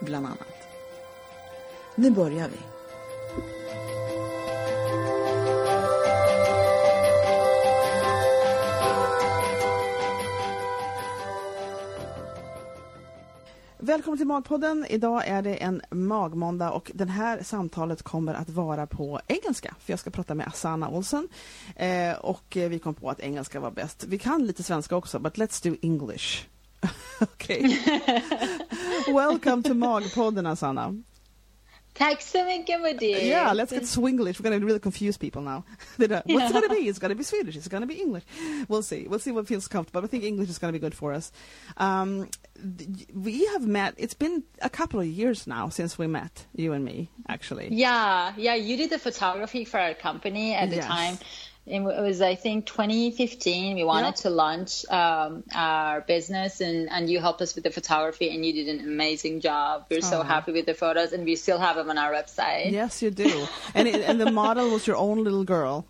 bland annat. Nu börjar vi. Välkommen till Magpodden. Idag är det en magmåndag och det här samtalet kommer att vara på engelska. För jag ska prata med Asana Olsen. Eh, och vi kom på att engelska var bäst. Vi kan lite svenska också, but let's do English. okay. Welcome to Magpodden, Asana. Tack så mycket Bodil. Yeah, let's get Swinglish. We're going to really confuse people now. What's yeah. it going to be? It's going to be Swedish. It's going to be English. We'll see. We'll see what feels comfortable. I think English is going to be good for us. Um, we have met. It's been a couple of years now since we met, you and me, actually. Yeah, yeah. You did the photography for our company at the yes. time. It was, I think, 2015. We wanted yep. to launch um, our business, and, and you helped us with the photography, and you did an amazing job. We're so happy with the photos, and we still have them on our website. Yes, you do. and it, and the model was your own little girl.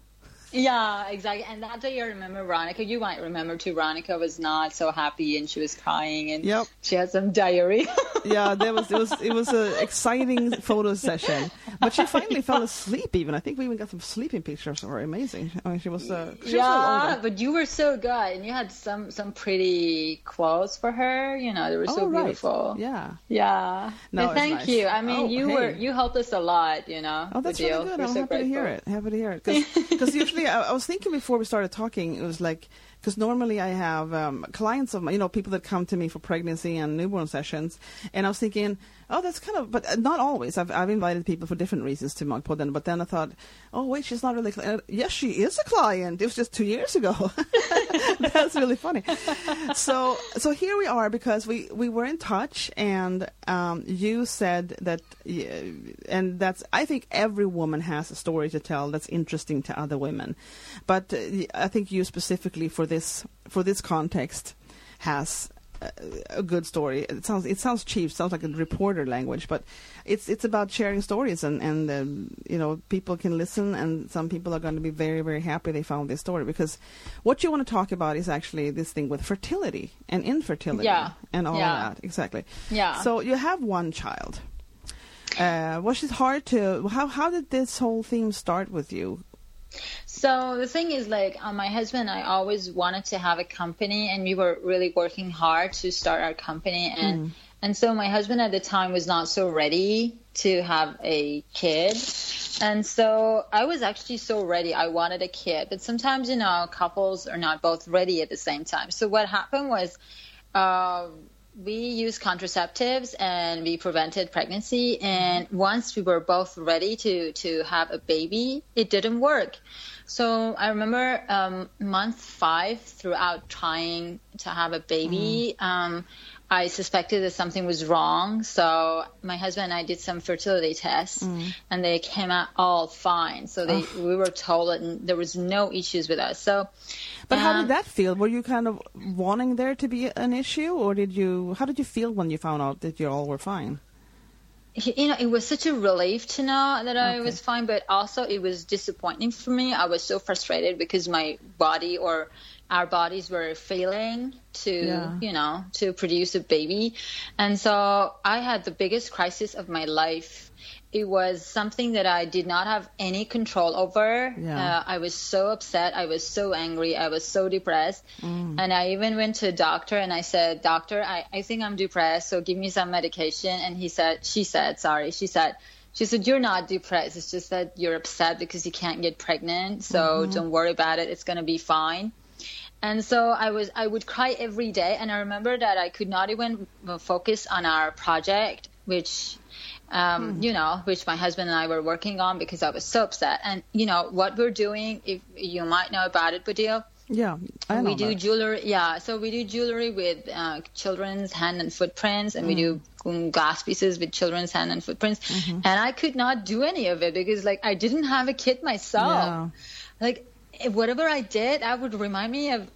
Yeah, exactly. And that day I remember Veronica. You might remember too. Veronica was not so happy and she was crying and yep. she had some diarrhea. yeah, there was it was it was an exciting photo session. But she finally fell asleep. Even I think we even got some sleeping pictures of her. Amazing. I mean, she was. Uh, she yeah, was but you were so good, and you had some some pretty quotes for her. You know, they were so oh, right. beautiful. Yeah. Yeah. No, thank nice. you. I mean, oh, you hey. were you helped us a lot. You know. Oh, that's really good. We're I'm so happy grateful. to hear it. Happy to hear it. Because usually I, I was thinking before we started talking, it was like because normally I have um, clients of my, you know, people that come to me for pregnancy and newborn sessions, and I was thinking, oh, that's kind of, but not always. I've I've invited people for different reasons to Magpodden, but then I thought, oh wait, she's not really. Cl-. Yes, she is a client. It was just two years ago. that's really funny. So so here we are because we we were in touch, and um, you said that, and that's I think every woman has a story to tell that's interesting to other women, but uh, I think you specifically for this for this context has a, good story. It sounds it sounds cheap, sounds like a reporter language, but it's it's about sharing stories and and um, you know people can listen and some people are going to be very very happy they found this story because what you want to talk about is actually this thing with fertility and infertility Yeah. and all Yeah. that exactly. Yeah. So you have one child. Uh, was it hard to how how did this whole theme start with you? So the thing is, like, uh, my husband, and I always wanted to have a company, and we were really working hard to start our company, and and so my husband at the time was not so ready to have a kid, and so I was actually so ready. I wanted a kid, but sometimes you know couples are not both ready at the same time. So what happened was. Uh, we used contraceptives and we prevented pregnancy. And once we were both ready to to have a baby it didn't work. So i remember um, month five throughout trying to have a baby. Um, I suspected that something was wrong. So my husband and I did some fertility tests, and they came out all fine. So they, we were told that there was no issues with us. So, But how um, did that feel? Were you kind of wanting there to be an issue, or did you? How did you feel when you found out that you all were fine? you know, it was such a relief to know that I Okay. was fine, but also it was disappointing for me. I was so frustrated because my body or our bodies were failing to, Yeah. you know, to produce a baby. And so I had the biggest crisis of my life. it was something that I did not have any control over. Yeah. Uh, I was so upset. I was so angry. I was so depressed. Mm. And I even went to a doctor and I said, Doctor, I, I think I'm depressed. So give me some medication. And he said, She said, sorry. She said, she said, You're not depressed. It's just that you're upset because you can't get pregnant. So Mm-hmm. don't worry about it. It's going to be fine. And so I was, I would cry every day. And I remember that I could not even focus on our project, which, um, Hmm. you know, which my husband and I were working on because I was so upset. And, you know, what we're doing, if you might know about it, Bodil, Yeah, I know we do that. jewelry yeah so we do jewelry with uh, children's hand and footprints and we do Mm. um, glass pieces with children's hand and footprints Mm-hmm. and i could not do any of it because like i didn't have a kid myself Yeah. like whatever i did I would remind me of,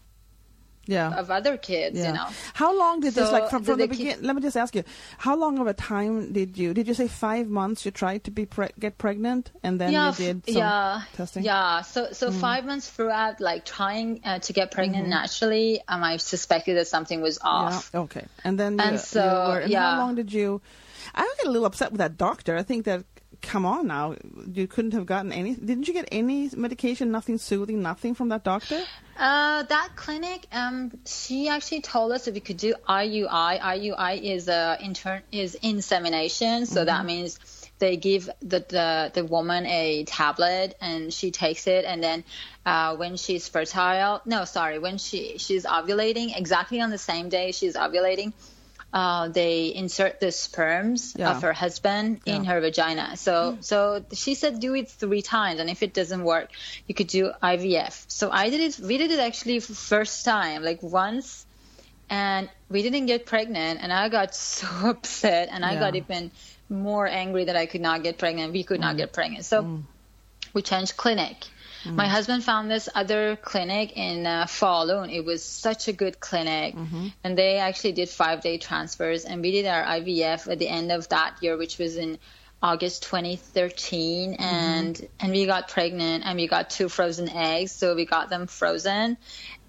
Yeah. of other kids yeah. you know How long did this like from, from the they keep- beginning? Let me just ask you, how long of a time did you did you say five months you tried to be pre- get pregnant and then yeah, you did some yeah, testing? yeah. So, so five months throughout, like trying uh, to get pregnant naturally, um, I suspected that something was off. Yeah, Okay. And then you, And you so, were, and how long did you? I get a little upset with that doctor. I think that come on now, you couldn't have gotten any. Didn't you get any medication? Nothing soothing, nothing from that doctor. Uh, that clinic, um, she actually told us that we could do IUI. IUI is uh, intern is insemination, so that means they give the, the the woman a tablet and she takes it, and then uh, when she's fertile, no, sorry, when she she's ovulating, exactly on the same day she's ovulating. Uh, they insert the sperms Yeah. of her husband in her vagina. So, so she said do it three times, and if it doesn't work, you could do IVF. So I did it. We did it actually for first time, like once, and we didn't get pregnant. And I got so upset, and I Yeah. got even more angry that I could not get pregnant. We could Mm. not get pregnant. So we changed clinic. My husband found this other clinic in uh, Falun. It was such a good clinic, and they actually did five day transfers. And we did our IVF at the end of that year, which was in August 2013, and and we got pregnant, and we got two frozen eggs. So we got them frozen,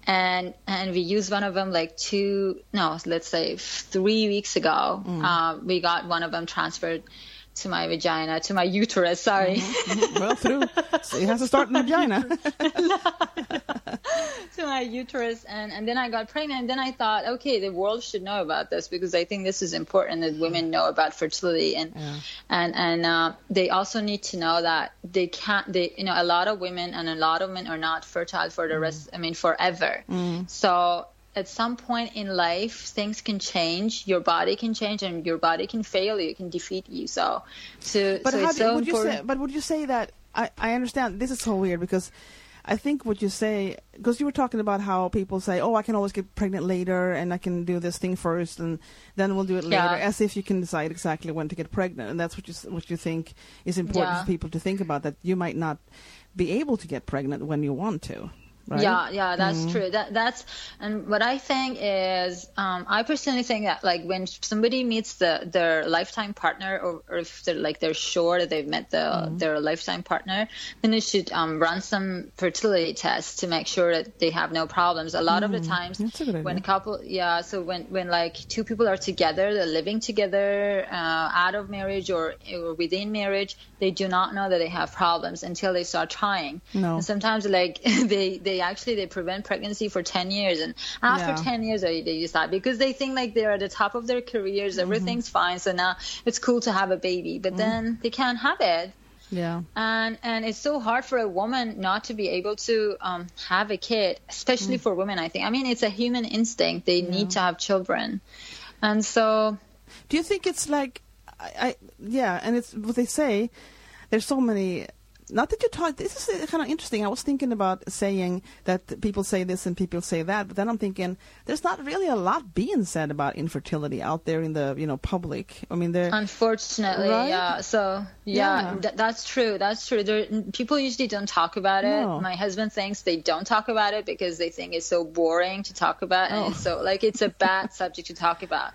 and and we used one of them like two no, let's say three weeks ago. Uh, we got one of them transferred to my vagina, to my uterus. Sorry. Mm-hmm. Mm-hmm. well, through. So it has to start in the vagina. to my uterus and, and then I got pregnant and then I thought, okay, the world should know about this because I think this is important that women know about fertility and Yeah. and and uh, they also need to know that they can't they you know a lot of women and a lot of men are not fertile for the mm-hmm. rest I mean forever. So at some point in life things can change your body can change and your body can fail you can defeat you so to But so how it's do, so would you important say? But would you say that? I, I understand. This is so weird because I think what you say because you were talking about how people say, "Oh, I can always get pregnant later, and I can do this thing first, and then we'll do it later," Yeah. as if you can decide exactly when to get pregnant, and that's what you what you think is important Yeah. for people to think about that you might not be able to get pregnant when you want to. Right? Yeah, yeah, that's true. That that's and what I think is, um, I personally think that like when somebody meets the their lifetime partner, or, or if they're like they're sure that they've met the their lifetime partner, then they should um, run some fertility tests to make sure that they have no problems. A lot of the times that's a when idea. couple, yeah, so when when like two people are together, they're living together, uh, out of marriage or or within marriage, they do not know that they have problems until they start trying. No. And sometimes like they they actually they prevent pregnancy for 10 years. And after Yeah. 10 years they, they decide because they think like they're at the top of their careers. Mm-hmm. Everything's fine. So now it's cool to have a baby. But mm-hmm. then they can't have it. Yeah. and and it's so hard for a woman not to be able to um, have a kid especially mm. for women i think. I mean it's a human instinct. They need to have children. And so Do you think it's like, I, I yeah, and it's what they say. There's so many. Not that you talk. This is uh, kind of interesting. I was thinking about saying that people say this and people say that, but then I'm thinking there's not really a lot being said about infertility out there in the you know public. I mean, there. Unfortunately, Right? yeah. So yeah, Yeah. Th- that's true. That's true. There, people usually don't talk about it. No. My husband thinks they don't talk about it because they think it's so boring to talk about, Oh. and so like it's a bad subject to talk about.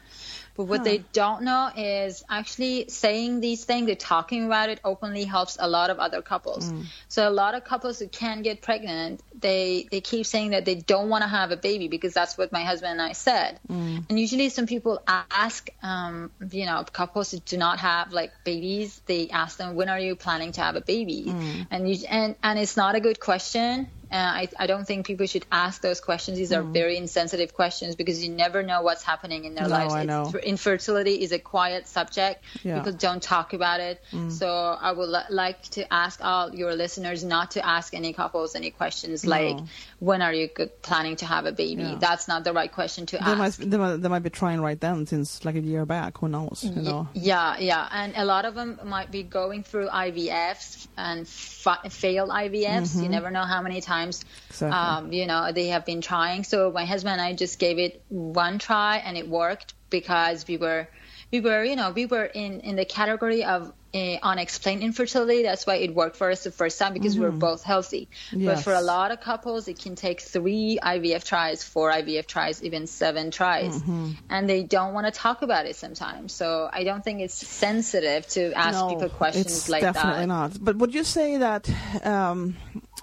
But what they don't know is actually saying these things, they're talking about it openly helps a lot of other couples. Mm. So a lot of couples who can't get pregnant, they they keep saying that they don't want to have a baby because that's what my husband and I said. Mm. And usually some people ask, um, you know, couples who do not have like babies, they ask them, when are you planning to have a baby? Mm. And you, and and it's not a good question. Uh, I, I don't think people should ask those questions. These are very insensitive questions because you never know what's happening in their Mm. No, lives. I know. infertility is a quiet subject. Yeah. Mm. People don't talk about it. So I would li- like to ask all your listeners not to ask any couples any questions like, when are you planning to have a baby? Yeah. That's not the right question to They might, ask. they, might, they might be trying right then, since like a year back. Who knows? You know. Yeah, yeah, and a lot of them might be going through IVFs and fa- failed IVFs. You never know how many times, Exactly. um, you know, they have been trying. So my husband and I just gave it one try, and it worked because we were, we were, you know, we were in in the category of. Uh, unexplained infertility. That's why it worked for us the first time because we were both healthy. But for a lot of couples, it can take three IVF tries, four IVF tries, even seven tries, and they don't want to talk about it sometimes. So I don't think it's sensitive to ask no, people questions like definitely that. Definitely not. But would you say that? Um,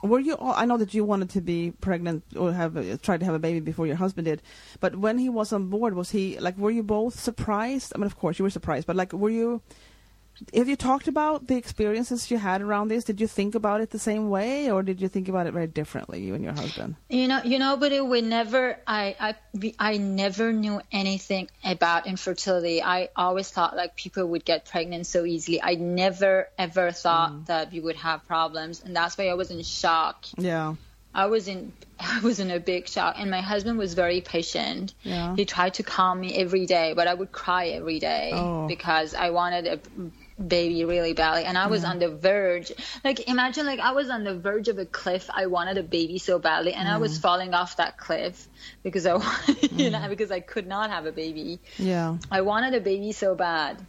were you? all- I know that you wanted to be pregnant or have a, try to have a baby before your husband did. But when he was on board, was he like? Were you both surprised? I mean, of course you were surprised, but like, were you? Have you talked about the experiences you had around this? Did you think about it the same way, or did you think about it very differently, you and your husband? You know, you know, but it, we never. I, I, we, I never knew anything about infertility. I always thought like people would get pregnant so easily. I never ever thought Mm. that we would have problems, and that's why I was in shock. Yeah. I was in I was in a big shock and my husband was very patient. Yeah. He tried to calm me every day, but I would cry every day Oh. because I wanted a baby really badly and I was on the verge. Like imagine like I was on the verge of a cliff. I wanted a baby so badly and I Mm. was falling off that cliff because I wanted, you know because I could not have a baby. Yeah. I wanted a baby so bad.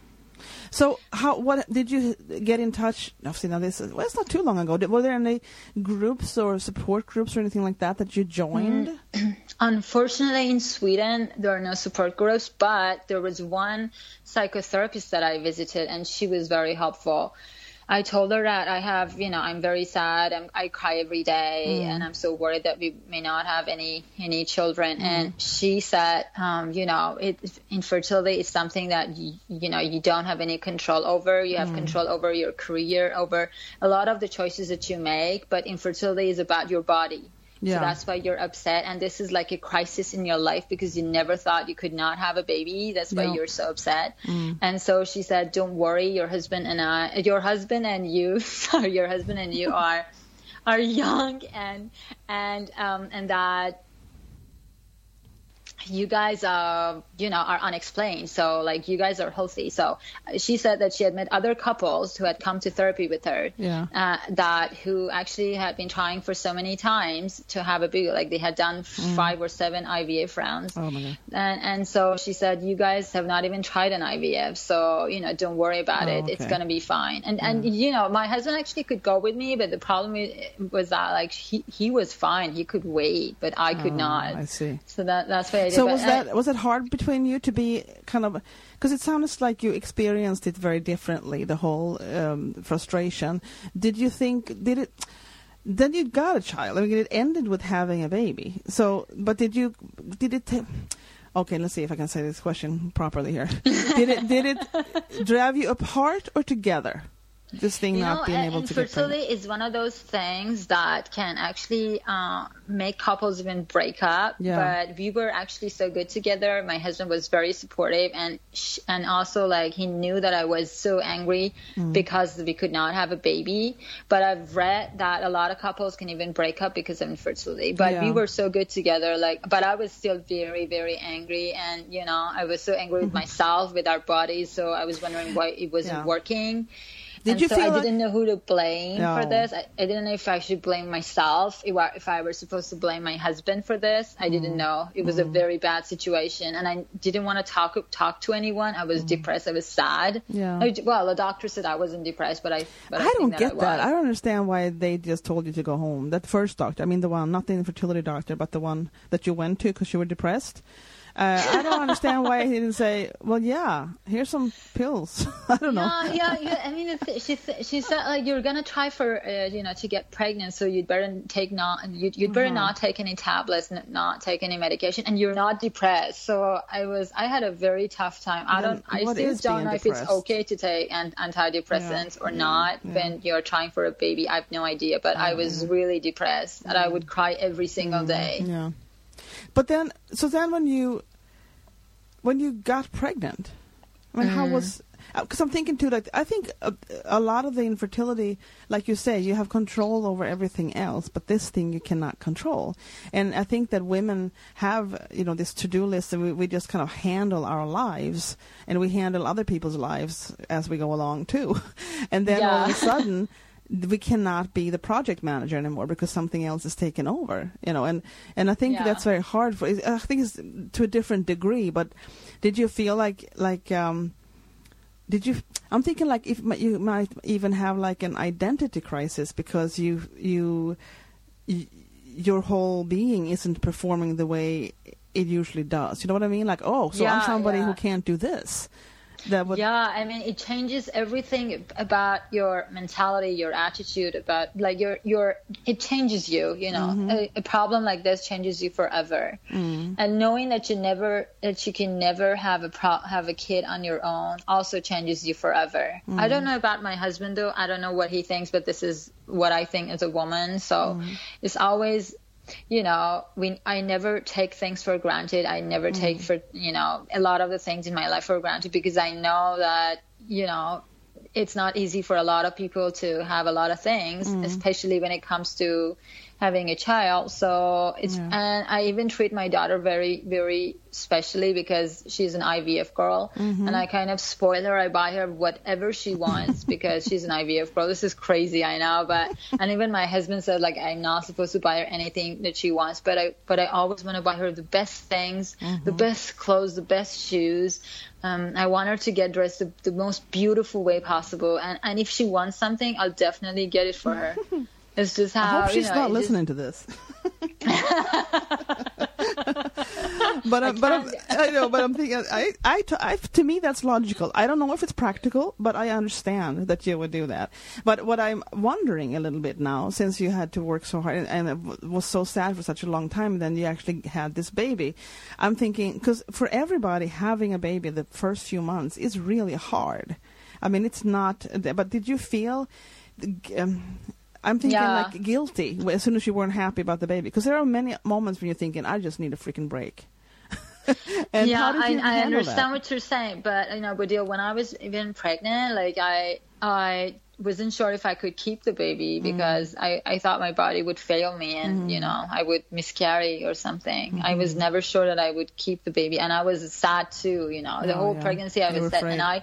So how what did you get in touch? Obviously, now this well, it's not too long ago. Did- Were there any groups or support groups or anything like that that you joined? Mm, unfortunately, in Sweden, there are no support groups, but there was one psychotherapist that I visited, and she was very helpful. I told her that I have, you know, I'm very sad. I'm, I cry every day, mm. and I'm so worried that we may not have any any children. Mm. And she said, um, you know, it, infertility is something that you, you know you don't have any control over. You have mm. control over your career, over a lot of the choices that you make. But infertility is about your body. Yeah. So that's why you're upset. And this is like a crisis in your life because you never thought you could not have a baby. That's why Yeah. you're so upset. And so she said, don't worry. Your husband and I, your husband and you, sorry, your husband and you are, are young and, and, um, and that you guys uh you know are unexplained. So like you guys are healthy. So she said that she had met other couples who had come to therapy with her Yeah. uh, that who actually had been trying for so many times to have a baby. Like they had done five or seven ivf rounds. Oh my god. and and so she said you guys have not even tried an ivf so you know don't worry about Oh, it. It's going to be fine. And and you know my husband actually could go with me but the problem was that like he he was fine. He could wait but i could not. Oh, I see. so that that's what So was I- that was it hard between you to be kind of because it sounds like you experienced it very differently the whole um, frustration. Did you think did it? Then you got a child. I mean, it ended with having a baby. So, but did you did it? okay, let's see if I can say this question properly here. did it did it drive you apart or together? This thing you not know, being able to get pregnant. is one of those things that can actually uh, make couples even break up. Yeah. But we were actually so good together. My husband was very supportive, and sh- and also like he knew that I was so angry Mm. because we could not have a baby. But I've read that a lot of couples can even break up because of infertility. But Yeah. we were so good together. Like, but I was still very very angry, and you know I was so angry with myself, with our bodies. So I was wondering why it wasn't Yeah. working. Did and you so feel I like- didn't know who to blame for this. I, I didn't know if I should blame myself, if I, if I were supposed to blame my husband for this. I didn't Mm. know. It was a very bad situation, and I didn't want to talk talk to anyone. I was depressed. I was sad. Mm. Yeah. I- well, the doctor said I wasn't depressed, but I. But I, I don't that get that. I don't understand why they just told you to go home. That first doctor, I mean the one, not the infertility doctor, but the one that you went to because you were depressed. Uh, I don't understand why he didn't say, "Well, yeah, here's some pills." I don't know. Yeah, yeah, yeah. I mean, she she said like you're gonna try for uh, you know to get pregnant, so you'd better take not you'd, you'd better Mhm. not take any tablets, not take any medication, and you're not depressed. So I was I had a very tough time. I don't I still don't know if it's okay to take an, antidepressants or yeah, not yeah. when you're trying for a baby. I have no idea, but I was really depressed, and I would cry every single day. Yeah. But then, so then when you when you got pregnant, I mean, how Mm. was? Because I'm thinking too, like I think a, a lot of the infertility, like you say, you have control over everything else, but this thing you cannot control. And I think that women have, you know, this to-do list, and we, we just kind of handle our lives, and we handle other people's lives as we go along too. And then all of a sudden, we cannot be the project manager anymore because something else is taken over you know and and i think Yeah. that's very hard for i think it's to a different degree but did you feel like like um did you i'm thinking like if you might even have like an identity crisis because you you, y your whole being isn't performing the way it usually does. You know what i mean? Like oh so i'm Yeah, somebody who can't do this that would yeah i mean it changes everything about your mentality your attitude about like your your it changes you you know Mm-hmm. a, a problem like this changes you forever Mm. and knowing that you never that you can never have a pro- have a kid on your own also changes you forever Mm. i don't know about my husband though i don't know what he thinks but this is what i think as a woman so Mm. it's always you know we i never take things for granted i never Mm. take for you know a lot of the things in my life for granted because i know that you know it's not easy for a lot of people to have a lot of things Mm. especially when it comes to having a child so it's Yeah. and i even treat my daughter very very specially because she's an ivf girl Mm-hmm. and i kind of spoil her i buy her whatever she wants because she's an ivf girl this is crazy i know but and even my husband said like i'm not supposed to buy her anything that she wants but i but i always want to buy her the best things the best clothes the best shoes um, I want her to get dressed the, the most beautiful way possible, and and if she wants something, I'll definitely get it for her. It's just how I hope you she's know, not it just- listening to this. but I'm, but I'm, I know, but I'm thinking, I, I, to, I, to me, that's logical. I don't know if it's practical, but I understand that you would do that. But what I'm wondering a little bit now, since you had to work so hard and, and it w- was so sad for such a long time, then you actually had this baby. I'm thinking because for everybody, having a baby the first few months is really hard. I mean, it's not. But did you feel? Um, I'm thinking Yeah. like guilty as soon as you weren't happy about the baby because there are many moments when you're thinking I just need a freaking break. and yeah, I, I understand that? what you're saying, but you know, Bodil, when I was even pregnant, like I, I wasn't sure if I could keep the Mm. baby because I, I thought my body would fail me and Mm-hmm. you know I would miscarry or something. I was never sure that I would keep the baby, and I was sad too. You know, the Oh, whole yeah. pregnancy I You was sad, afraid. and I,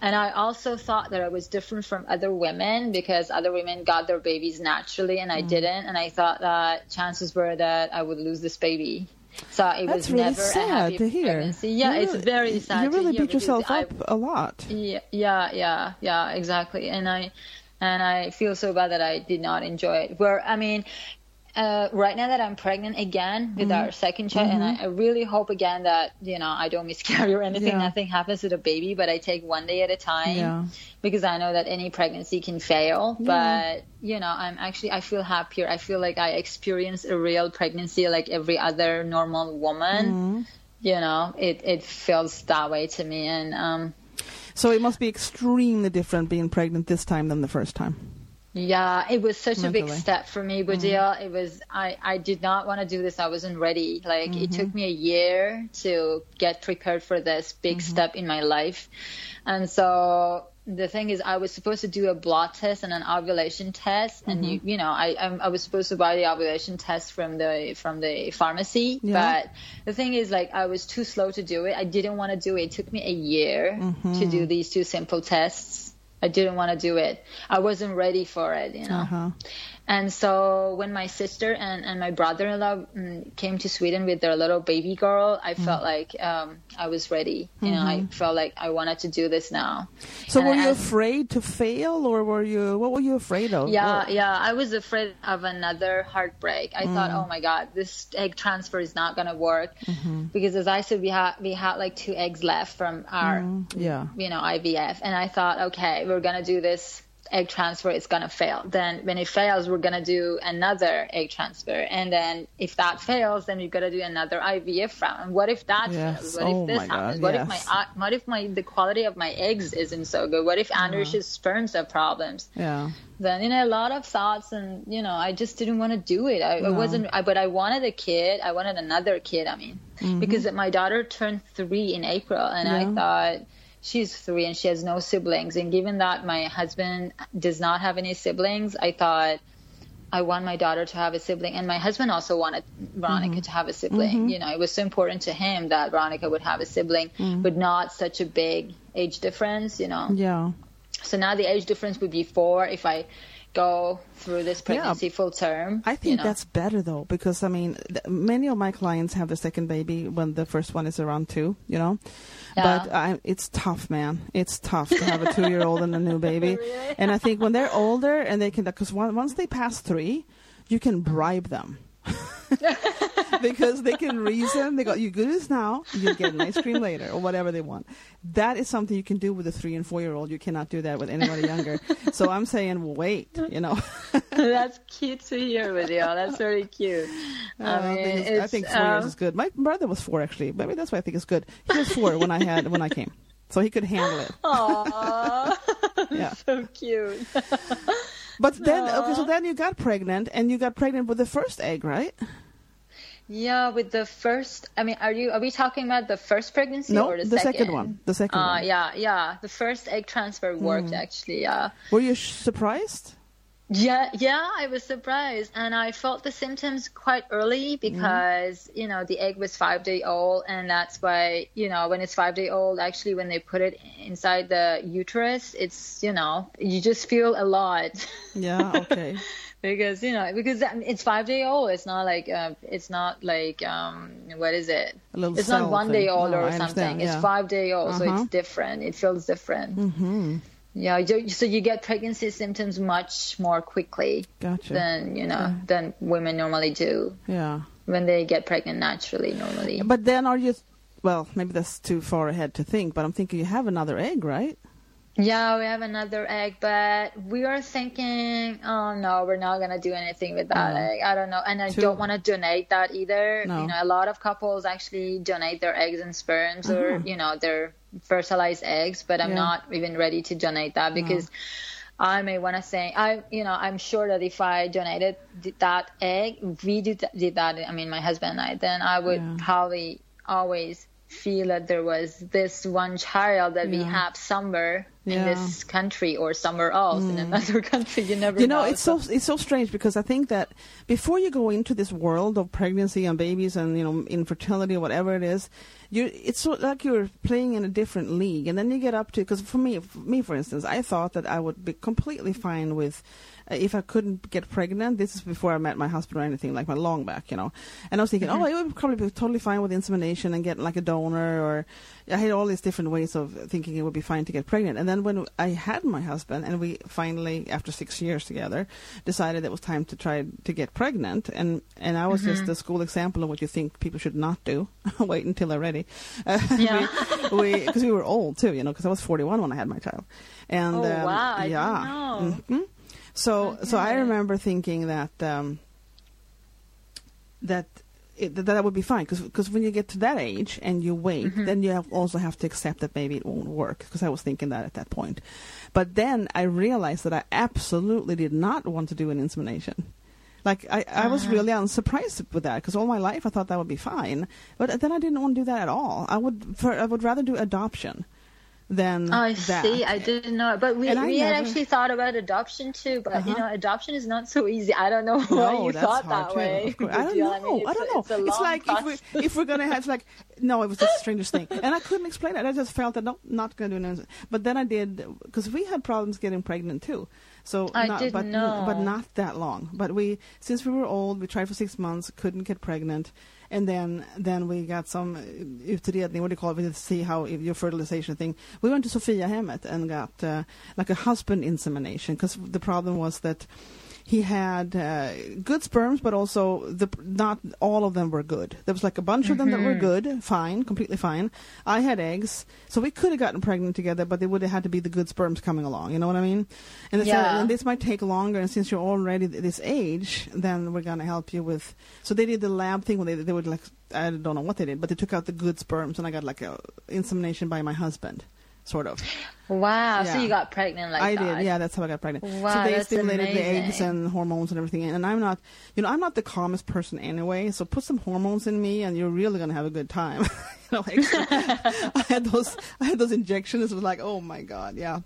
and I also thought that I was different from other women because other women got their babies naturally and Mm. I didn't, and I thought that chances were that I would lose this baby. So it That's was really never sad to hear. pregnancy. Yeah, You it's really- very sad. You really beat yourself up a lot. Yeah, yeah, yeah, yeah, exactly. And I, and I feel so bad that I did not enjoy it. Where I mean, uh, right now that I'm pregnant again with Mm-hmm. our second child, and I, I really hope again that you know I don't miscarry or anything, Yeah. nothing happens to the baby, but I take one day at a time Yeah. because I know that any pregnancy can fail. But you know, I'm actually I feel happier. I feel like I experienced a real pregnancy like every other normal woman. Mm-hmm. You know, it it feels that way to me, and um, So it must be extremely different being pregnant this time than the first time. Yeah, it was such a big step for me, Bodil. Mm-hmm. It was I I did not want to do this. I wasn't ready. Like it took mm-hmm. me a year to get prepared for this big mm-hmm. step in my life. And so the thing is I was supposed to do a blood test and an ovulation test and you you know I I'm- I was supposed to buy the ovulation test from the from the pharmacy Yeah. but the thing is like I was too slow to do it. I didn't want to do it. It took me a year to do these two simple tests. I didn't want to do it. I wasn't ready for it, you know. Uh-huh. And so when my sister and, and my brother-in-law mm, came to Sweden with their little baby girl, I Mm. felt like um, I was ready. You know, I felt like I wanted to do this now. Mm-hmm. So And were I- you afraid to fail, or were you? What were you afraid of? Yeah, Or- yeah. I was afraid of another heartbreak. I thought, Mm. oh my god, this egg transfer is not gonna work Mm-hmm. because, as I said, we had we had like two eggs left from our, Mm, yeah. you know, IVF, and I thought, okay, we're gonna do this egg transfer. It's gonna fail. Then when it fails, we're gonna do another egg transfer, and then if that fails, then we've got to do another IVF round. And what if that Yes. fails? What Oh if this my God, happens? What if my what if my the quality of my eggs isn't so good? What if. Andrew's sperms have problems? Yeah. then you know a lot of thoughts and you know i just didn't want to do it i, I wasn't I, but i wanted a kid i wanted another kid i mean because my daughter turned three in april and Mm-hmm. Yeah. i thought she's three and she has no siblings and given that my husband does not have any siblings i thought I want my daughter to have a sibling, and my husband also wanted Veronica Mm-hmm. to have a sibling. You know, it was so important to him that Veronica would have a sibling, Mm. but not such a big age difference. You know, Yeah. so now the age difference would be four if I go through this pregnancy full term. I think you know. that's better though, because I mean, th- many of my clients have the second baby when the first one is around two. You know, Yeah. but I, it's tough, man. It's tough to have a two-year-old and a new baby. And I think when they're older and they can, because once they pass three, you can bribe them. because they can reason. They go, "You do this now, you get an ice cream later, or whatever they want." That is something you can do with a three and four-year-old. You cannot do that with anybody younger. So I'm saying, wait. You know, that's cute to hear, Video. That's very cute. Uh, I I mean, think, it's, I think four years um, is good. My brother was four actually. Maybe that's why I think it's good. He was four when I had when I came, so he could handle it. Aw, Yeah. so cute. But then, okay, so then you got pregnant, and you got pregnant with the first egg, right? Yeah, with the first. I mean, are you? Are we talking about the first pregnancy No, or the, the second one. The second Uh, one. Hmm. yeah, yeah. The first egg transfer worked actually. Yeah. Were you sh- surprised? Yeah, yeah, I was surprised, and I felt the symptoms quite early because you know the egg was five day old, and that's why you know when it's five day old, actually when they put it inside the uterus, it's you know you just feel a lot Yeah. Okay. because you know because it's five day old. It's not like uh, it's not like um what is it? A little It's not one thing. day old No, or I something. yeah. It's five day old, so Uh-huh. it's different. It feels different. Mm-hmm. Yeah, so you get pregnancy symptoms much more quickly Gotcha. than you know than women normally do yeah. when they get pregnant naturally normally. But then, are you? Well, maybe that's too far ahead to think. But I'm thinking you have another egg, right? Yeah, we have another egg, but we are thinking, oh no, we're not gonna do anything with that No. egg. I don't know, and I Too- don't want to donate that either. No. You know, a lot of couples actually donate their eggs and sperms, or Uh-huh. you know, their fertilized eggs, but I'm Yeah. not even ready to donate that because. I may want to say, I, you know, I'm sure that if I donated that egg, we did, did that. I mean, my husband and I, then I would Yeah. probably always feel that there was this one child that we have somewhere in this country or somewhere else in mm. another country. You never You know, know. it's so it's so strange because I think that before you go into this world of pregnancy and babies and you know infertility or whatever it is, you it's so like you're playing in a different league, and then you get up to because for me, for me for instance, I thought that I would be completely fine with. Uh, if I couldn't get pregnant, this is before I met my husband or anything, like my long back, you know. And I was thinking, oh, it would probably be totally fine with insemination and getting like a donor, or I had all these different ways of thinking it would be fine to get pregnant. And then when I had my husband, and we finally, after six years together, decided it was time to try to get pregnant, and and I was just a school example of what you think people should not do. Wait until they're ready. Uh, Yeah. we because we, were old too, you know, because I was 41 when I had my child. And Oh, um, wow, yeah. So so I remember thinking that um, that it, that that would be fine because when you get to that age and you wait, Mm-hmm. then you have also have to accept that maybe it won't work because I was thinking that at that point. But then I realized that I absolutely did not want to do an insemination. Like I, I was Uh-huh. really unsurprised with that because all my life I thought that would be fine, but then I didn't want to do that at all. I would, for, I would rather do adoption. Than I that. see. I didn't know, but we, I we had actually thought about adoption too. But you Uh-huh. know, adoption is not so easy. I don't know why No, you thought that too. way. I don't Yeah, know. mean, I don't know. It's, It's like if we process. if we're gonna have like no, it was just the strangest thing, and I couldn't explain it. I just felt that no, not gonna do anything. But then I did because we had problems getting pregnant too. So I not, didn't but know. but not that long. But we since we were old, we tried for six months, couldn't get pregnant. And then, then we got some uh, utredning, what do you call it, to see how if your fertilization thing. We went to Sophiahemmet and got uh, like a husband insemination because the problem was that he had uh, good sperms, but also the not all of them were good. There was like a bunch of them that were good, fine, completely fine. I had eggs, so we could have gotten pregnant together, but they would have had to be the good sperms coming along. You know what I mean? And, they said, Yeah. and this might take longer, and since you're already this age, then we're gonna help you with. So they did the lab thing where they they would like I don't know what they did, but they took out the good sperms, and I got like a insemination by my husband, sort of. wow, Yeah. so you got pregnant like I that? did, yeah. That's how I got pregnant. Wow, so they that's stimulated the eggs and hormones and everything, and I'm not, you know, I'm not the calmest person anyway. So put some hormones in me, and you're really gonna have a good time. you know, like, I had those, I had those injections. It was like, oh my god, yeah,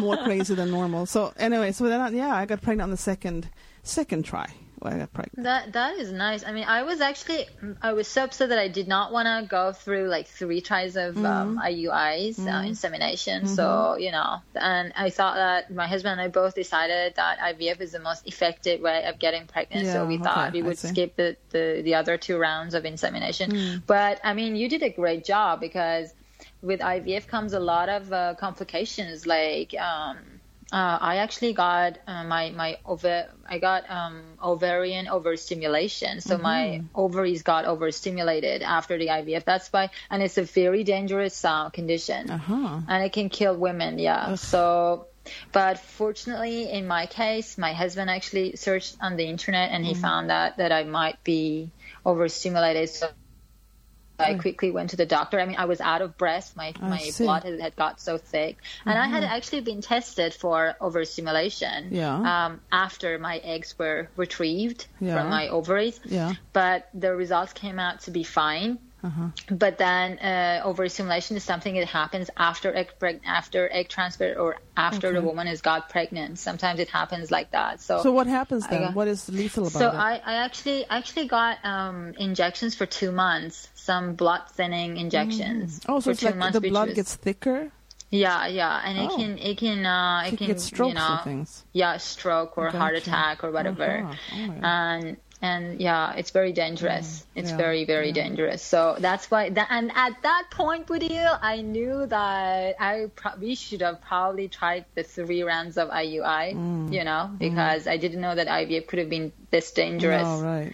more crazy than normal. So anyway, so then, I, yeah, I got pregnant on the second, second try. When I got pregnant. That that is nice. I mean, I was actually I was so upset that I did not want to go through like three tries of um, IUIs uh, insemination. So you know, and I thought that my husband and I both decided that IVF is the most effective way of getting pregnant. so Yeah, we thought okay, we would skip the, the the other two rounds of insemination. But I mean, you did a great job because with IVF comes a lot of uh, complications like. Um, uh, I actually got uh, my my over I got um, ovarian overstimulation, so my ovaries got overstimulated after the IVF. That's why, and it's a very dangerous uh, condition, Uh huh. and it can kill women. Yeah, so. But fortunately, in my case, my husband actually searched on the internet and he found out that I might be overstimulated. So I quickly went to the doctor. I mean, I was out of breath. My I my see. blood had, had got so thick, and I had actually been tested for overstimulation. Yeah. Um, after my eggs were retrieved Yeah. from my ovaries, Yeah. but the results came out to be fine. Uh-huh. But then uh, overstimulation is something that happens after egg preg- after egg transfer or after the woman has got pregnant. Sometimes it happens like that. So So what happens then? got- what is lethal about so it? So I, I actually actually got um, injections for two months, some blood thinning injections. oh, so it's like the blood was- gets thicker. yeah, yeah, and it Oh. can it can uh, it can get strokes you know things. yeah stroke or heart attack or whatever, Uh-huh. Oh and and yeah, it's very dangerous. It's yeah, very very dangerous. So that's why that and at that point, Bodil, I knew that I pro- we should have probably tried the three rounds of IUI, Mm. you know, because I didn't know that IVF could have been this dangerous. Oh, right.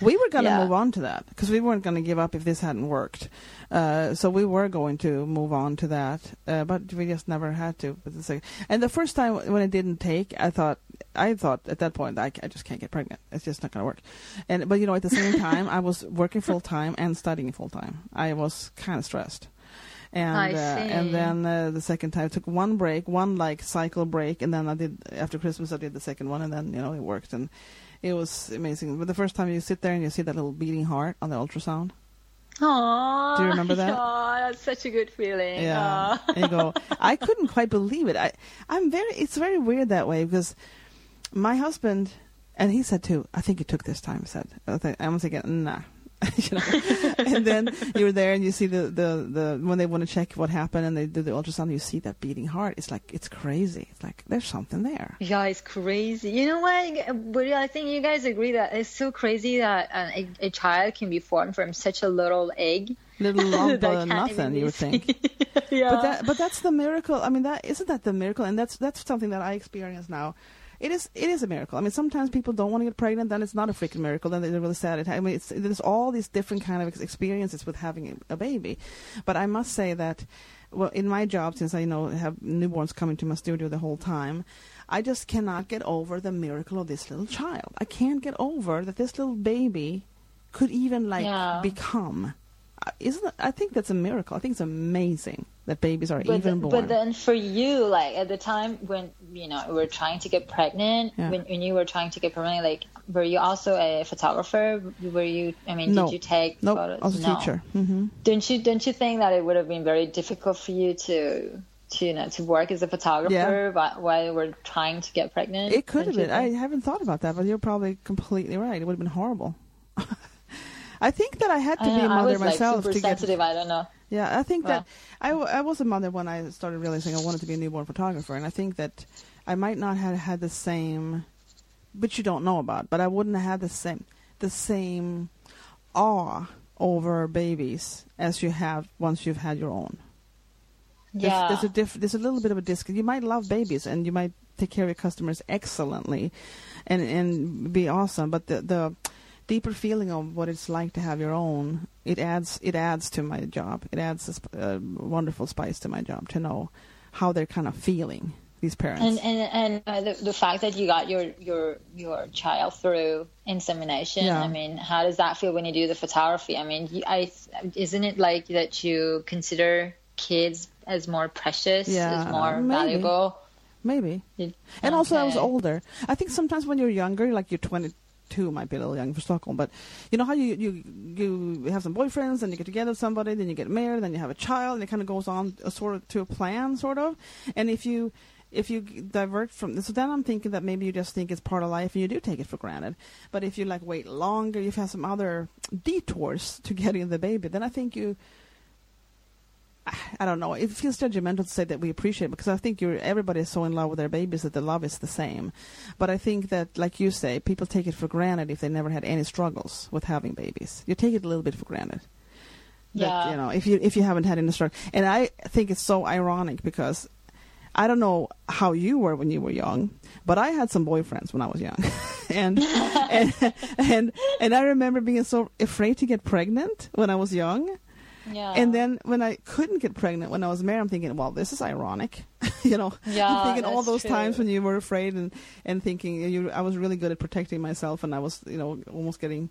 We were going to Yeah. move on to that because we weren't going to give up if this hadn't worked. Uh, so we were going to move on to that, uh, but we just never had to. But it's like, and the first time when it didn't take, I thought, I thought at that point, I, I just can't get pregnant. It's just not going to work. And but you know, at the same time, I was working full time and studying full time. I was kind of stressed. And I uh, and then uh, the second time I took one break, one like cycle break, and then I did after Christmas I did the second one, and then you know it worked, and it was amazing. But the first time you sit there and you see that little beating heart on the ultrasound, Aww. Do you remember that? Aw, that's such a good feeling. yeah, and you go, I couldn't quite believe it. I I'm very, it's very weird that way because my husband and he said too. I think it took this time. Said, I I'm thinking, nah. you know? and then you're there and you see the, the, the when they want to check what happened and they do the ultrasound you see that beating heart it's like it's crazy it's like there's something there Yeah, it's crazy. You know what? But I think you guys agree that it's so crazy that a, a child can be formed from such a little egg. little lump of nothing you would think yeah. but that but that's the miracle i mean that isn't that the miracle and that's that's something that i experience now it is it is a miracle. I mean sometimes people don't want to get pregnant then it's not a freaking miracle then they're really sad. It- i mean it's there's all these different kind of experiences with having a, a baby. But i must say that well in my job since i you know have newborns coming to my studio the whole time i just cannot get over the miracle of this little child. I can't get over that this little baby could even like Yeah. become isn't I think that's a miracle. I think it's amazing that babies are but, even th- born. but then for you, like at the time when you know we are trying to get pregnant, Yeah. when, when you were trying to get pregnant, like were you also a photographer? Were you? I mean, No. did you take Nope, photos? I was a no. teacher. hmm Don't you don't you think that it would have been very difficult for you to to you know to work as a photographer Yeah. while, were trying to get pregnant? It could have been. I haven't thought about that, but you're probably completely right. It would have been horrible. I think that I had to I, be a know, I mother was like myself super to get. sensitive. I don't know. Yeah, I think Well. that I, w- I was a mother when I started realizing I wanted to be a newborn photographer, and I think that I might not have had the same, which you don't know about, but I wouldn't have had the same the same awe over babies as you have once you've had your own. There's, Yeah. there's a diff, there's a little bit of a disc. You might love babies and you might take care of your customers excellently, and and be awesome. But the the deeper feeling of what it's like to have your own, it adds it adds to my job. It adds a sp- uh, wonderful spice to my job to know how they're kind of feeling these parents. And and and uh, the, the fact that you got your your your child through insemination. Yeah. I mean, how does that feel when you do the photography? I mean, I isn't it like that you consider kids as more precious, Yeah, as more maybe. valuable? Maybe. And also, I was older. I think sometimes when you're younger, like you're 22, might be a little young for Stockholm, but you know how you you you have some boyfriends, and you get together with somebody, then you get married, then you have a child, and it kind of goes on a sort of to a plan, sort of. And if you if you divert from this, so then I'm thinking that maybe you just think it's part of life and you do take it for granted. But if you like wait longer, you've had some other detours to getting the baby, then I think you. I don't know. It feels judgmental to say that we appreciate it because I think you're everybody is so in love with their babies that the love is the same. But I think that, like you say, people take it for granted if they never had any struggles with having babies. You take it a little bit for granted. That, Yeah. you know, if you if you haven't had any struggle, and I think it's so ironic because I don't know how you were when you were young, but I had some boyfriends when I was young, and and and and I remember being so afraid to get pregnant when I was young. Yeah. And then when I couldn't get pregnant when I was married, I'm thinking, well, this is ironic. you know, Yeah, I'm thinking all those true. times when you were afraid and and thinking you, I was really good at protecting myself, and I was, you know, almost getting,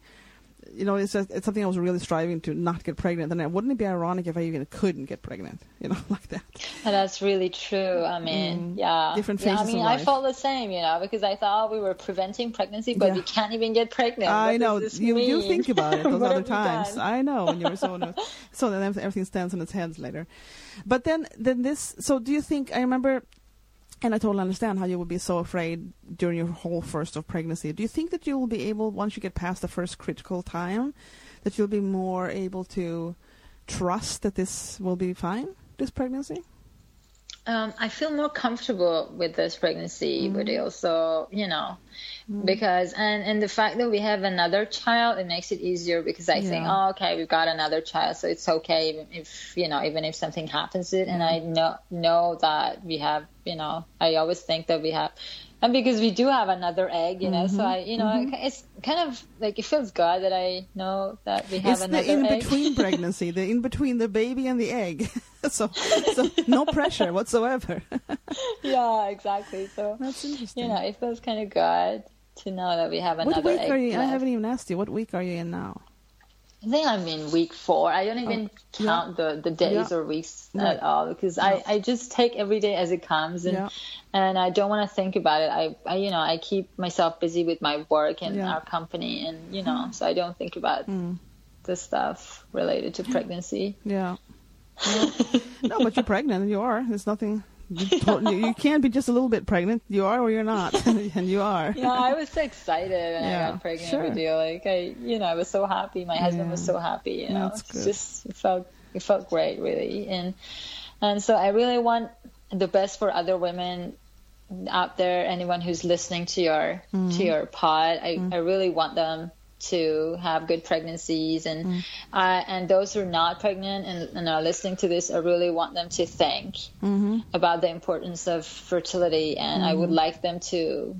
you know, it's just, it's something I was really striving to not get pregnant. And wouldn't it be ironic if I even couldn't get pregnant? You know, like that. And that's really true. I mean, Mm. yeah. Different Yeah, I mean, I felt the same, you know, because I thought we were preventing pregnancy, but Yeah. we can't even get pregnant. I What know you you think about it those other times. I know when you were so so then everything stands on its heads later. But then then this. So do you think? I remember, and I totally understand how you would be so afraid during your whole first of pregnancy. Do you think that you will be able once you get past the first critical time, that you'll be more able to trust that this will be fine, this pregnancy? Um, I feel more comfortable with this pregnancy, but Mm-hmm. also, you know, because and and the fact that we have another child, it makes it easier because I think, oh, okay, we've got another child, so it's okay even if you know, even if something happens to it, and I know know that we have, you know, I always think that we have. And because we do have another egg, you know, so Mm-hmm. I, you know, it's kind of like it feels good that I know that we have it's the in egg. between pregnancy, the in between the baby and the egg. so, so no pressure whatsoever. yeah, exactly. So That's interesting. you know, it feels kind of good to know that we have another What week egg are you? I haven't even asked you. What week are you in now? I think I'm in week four. I don't even Oh, yeah. count the, the days Yeah. or weeks at all because I, I just take every day as it comes and Yeah. and I don't want to think about it. I, I you know I keep myself busy with my work and Yeah. our company and you know so I don't think about Mm. the stuff related to pregnancy. Yeah. No, no, but you're pregnant. You are. There's nothing. You, to- you can't be just a little bit pregnant. You are or you're not, and you are. Yeah, I was so excited when Yeah, I got pregnant sure. with you. Like I, you know, I was so happy. My husband was so happy. You know, That's good. just it felt it felt great, really. And and so I really want the best for other women out there. Anyone who's listening to your Mm-hmm. to your pod, I, I really want them to have good pregnancies and Mm. uh, and those who are not pregnant and, and are listening to this, I really want them to think Mm-hmm. about the importance of fertility, and I would like them to.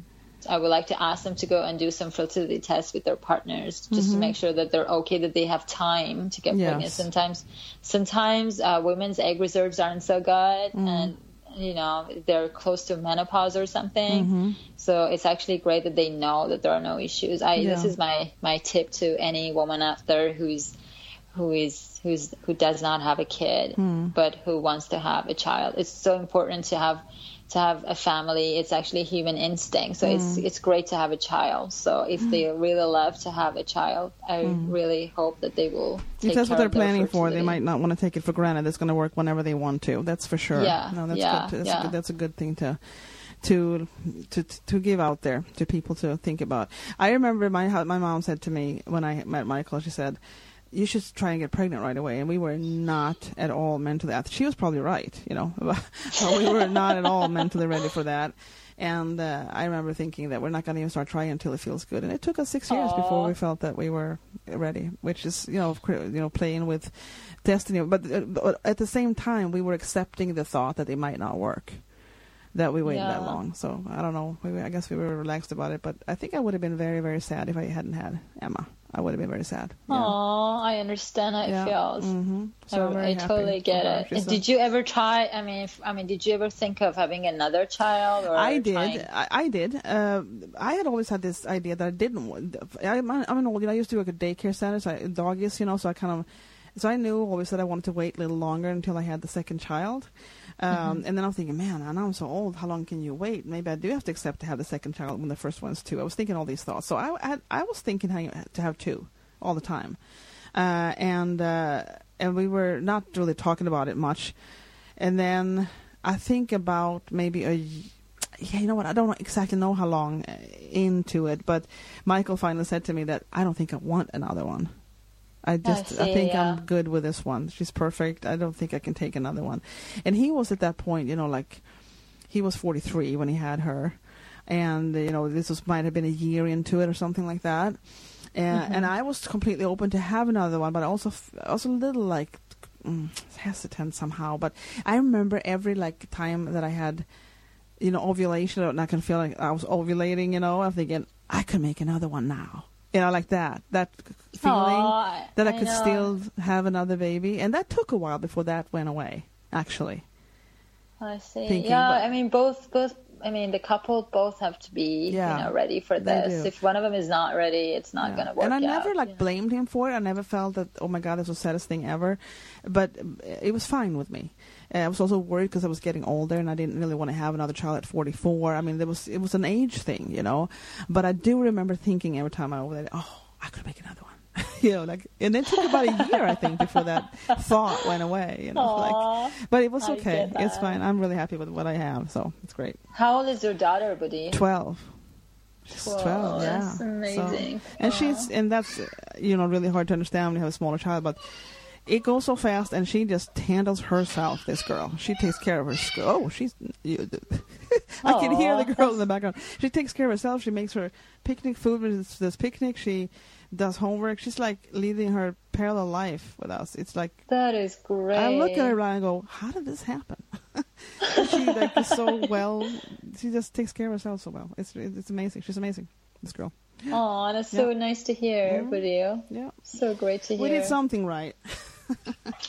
I would like to ask them to go and do some fertility tests with their partners, just to make sure that they're okay, that they have time to get Yes. pregnant. Sometimes, sometimes uh, women's egg reserves aren't so good, and you know they're close to menopause or something. Mm-hmm. So it's actually great that they know that there are no issues. I this is my my tip to any woman out there who's who is who's who does not have a kid hmm. but who wants to have a child. It's so important to have to have a family. It's actually human instinct. So it's mm. it's great to have a child. So if they mm. really love to have a child, I mm. really hope that they will. Take if that's what they're planning for, they might not want to take it for granted. It's going to work whenever they want to. That's for sure. Yeah, no, that's yeah, good. That's, yeah. a good, that's a good thing to. To, to to give out there to people to think about. I remember my my mom said to me when I met Michael. She said, "You should try and get pregnant right away." And we were not at all mentally. that. She was probably right, you know. but we were not at all mentally ready for that. And uh, I remember thinking that we're not going to even start trying until it feels good. And it took us six years before we felt that we were ready, which is you know you know playing with destiny. But, uh, at the same time, we were accepting the thought that it might not work. That we waited that long, so I don't know. We, I guess we were relaxed about it, but I think I would have been very, very sad if I hadn't had Emma. I would have been very sad. Yeah. Aw, I understand how it Yeah. feels. hmm So I, I totally get it. Did you ever try? I mean, if, I mean, did you ever think of having another child? Or I did. I, I did. Uh, I had always had this idea that I didn't want. I'm, I'm an old. You know, I used to work at daycare centers, I, doggies. You know, so I kind of. So I knew always that I wanted to wait a little longer until I had the second child. Um, And then I was thinking, man, I know I'm so old. How long can you wait? Maybe I do have to accept to have the second child when the first one's two. I was thinking all these thoughts. So I, I, I was thinking how you, to have two all the time, uh, and uh, and we were not really talking about it much. And then I think about maybe a yeah, you know what? I don't exactly know how long into it, but Michael finally said to me that I don't think I want another one. I just I, see, think yeah. I'm good with this one. She's perfect. I don't think I can take another one. And he was at that point, you know, like he was 43 when he had her, and you know this was might have been a year into it or something like that. And, and I was completely open to have another one, but I also I was a little like mm, hesitant somehow. But I remember every like time that I had, you know, ovulation, and I can feel like I was ovulating. You know, I'm thinking I could make another one now. You know, like that. That feeling Aw, that I, I could know. still have another baby, and that took a while before that went away. Actually, I see. thinking, yeah, but- I mean, both, both. I mean, the couple both have to be, Yeah, you know, ready for this. If one of them is not ready, it's not Yeah. going to work And I out. never like you know? blamed him for it. I never felt that oh my god, this was the saddest thing ever. But it was fine with me. Uh, I was also worried because I was getting older and I didn't really want to have another child at 44. I mean, there was it was an age thing, you know. But I do remember thinking every time I was there, oh, I could make another one. you know, like, and it took about a year, I think, before that thought went away. You know, Aw, like, but it was okay. It's fine. I'm really happy with what I have, so it's great. How old is your daughter, Bodil? Twelve. She's Whoa, twelve. Yeah. that's amazing. So, and she's and that's you know really hard to understand when you have a smaller child, but it goes so fast, and she just handles herself. This girl, she takes care of her. sc- Oh, she's. You, I can hear the girl in the background. She takes care of herself. She makes her picnic food it's this picnic. She does homework. She's like leading her parallel life with us. It's like That is great. I look at her and I go, "How did this happen?" she like is so well. She just takes care of herself so well. It's it's amazing. She's amazing. This girl. Oh, that's so Yeah. nice to hear. Bodil. Yeah. So great to hear. We did something right.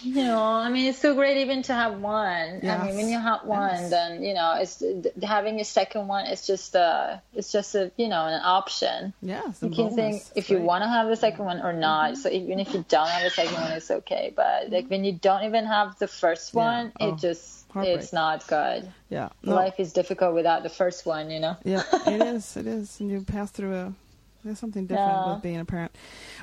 You know, I mean, it's so great even to have one. I mean, when you have one, Yes. then you know, it's having a second one. It's just uh it's just a you know an option. Yeah, a You can think if you want to have the second one or not. So even if you don't have the second one, it's okay. But like when you don't even have the first Yeah. one, Oh, it just it's not good. Yeah. No. Life is difficult without the first one. You know. Yeah, it is. It is. And you pass through a. There's something different Yeah. with being a parent.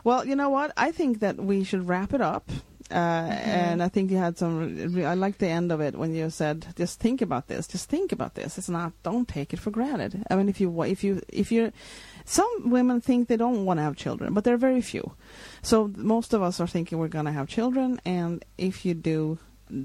Well, you know what? I think that we should wrap it up. Uh, And I think you had some. I like the end of it when you said, "Just think about this. Just think about this. It's not. Don't take it for granted." I mean, if you if you if you, some women think they don't want to have children, but there are very few. So most of us are thinking we're going to have children, and if you do,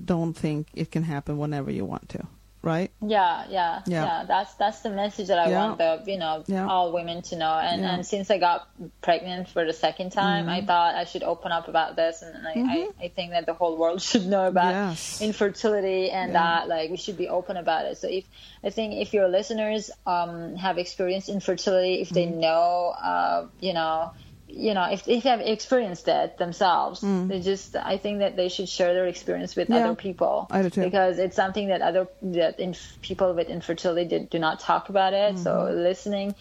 don't think it can happen whenever you want to. Right? Yeah, yeah, Yeah. yeah, That's that's the message that I Yeah. want the you know Yeah. all women to know. And and since I got pregnant for the second time, Mm-hmm. I thought I should open up about this, and I, I, I think that the whole world should know about Yes. infertility and that like we should be open about it. So if I think if your listeners um have experienced infertility, if they Mm-hmm. know uh you know. You know, if, if they have experienced it themselves, they just I think that they should share their experience with Mm. Yeah. other people I do too. because it's something that other that inf- people with infertility did, do not talk about it. So Mm-hmm. listening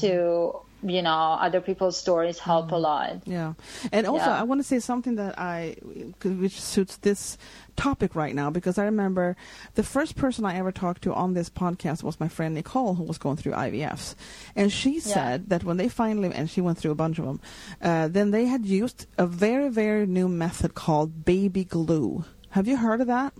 to you know other people's stories help mm. a lot yeah and also yeah. i want to say something that i which suits this topic right now because i remember the first person i ever talked to on this podcast was my friend nicole who was going through ivfs and she said yeah. that when they finally and she went through a bunch of them uh, then they had used a very very new method called baby glue have you heard of that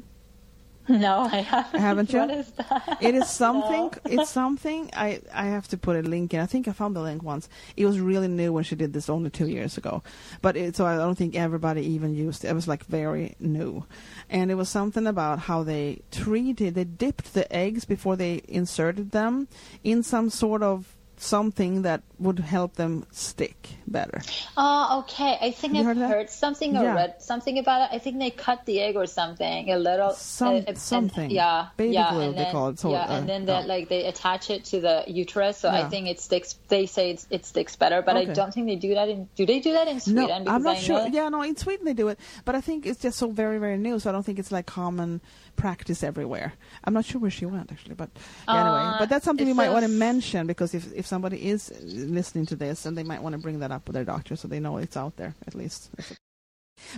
No, I haven't. Haven't you? What is that? It is something. No. it's something. I I have to put a link in. I think I found the link once. It was really new when she did this only two years ago, but it, so I don't think everybody even used it. It was like very new, and it was something about how they treated. They dipped the eggs before they inserted them in some sort of something that would help them stick better. Oh, okay. I think I've heard, heard something or yeah. read something about it. I think they cut the egg or something a little. Some, uh, something. And, yeah. Baby yeah, glue, they call it. So, yeah, uh, and then that, like they attach it to the uterus, so yeah. I think it sticks. They say it sticks better, but okay. I don't think they do that in. Do they do that in Sweden? No, I'm not I sure. Yeah, no, in Sweden they do it, but I think it's just so very, very new. So I don't think it's like common practice everywhere. I'm not sure where she went actually, but uh, anyway. But that's something you might want to mention because if if somebody is listening to this, and they might want to bring that up with their doctor so they know it's out there at least.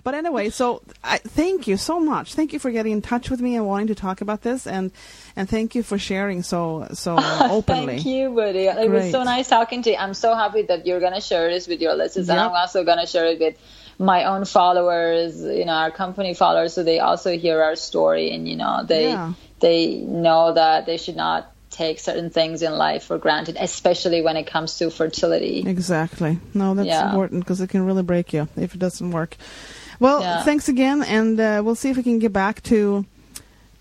But anyway, so I, thank you so much. Thank you for getting in touch with me and wanting to talk about this, and and thank you for sharing so so openly. thank you, Bodil. It Great. was so nice talking to you. I'm so happy that you're gonna share this with your listeners, yep. and I'm also gonna share it with my own followers, you know, our company followers, so they also hear our story and you know they yeah. they know that they should not take certain things in life for granted, especially when it comes to fertility. Exactly. No, that's yeah. important because it can really break you if it doesn't work. Well, yeah. thanks again, and uh, we'll see if we can get back to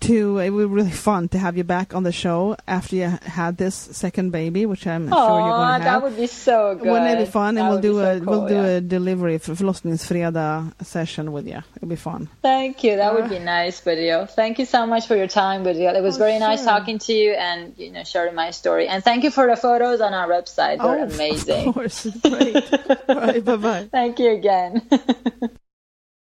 to it would be really fun to have you back on the show after you had this second baby, which I'm Aww, sure you're going to have. That would be so good. Wouldn't it be fun? That and we'll do a so cool, we'll do yeah. a delivery förlossningsfredag session with you. It'll be fun. Thank you. That uh, would be nice, video. Thank you so much for your time, video. It was oh, very sure. nice talking to you and you know sharing my story. And thank you for the photos on our website. They're oh, amazing. Of course, great. bye bye. Thank you again.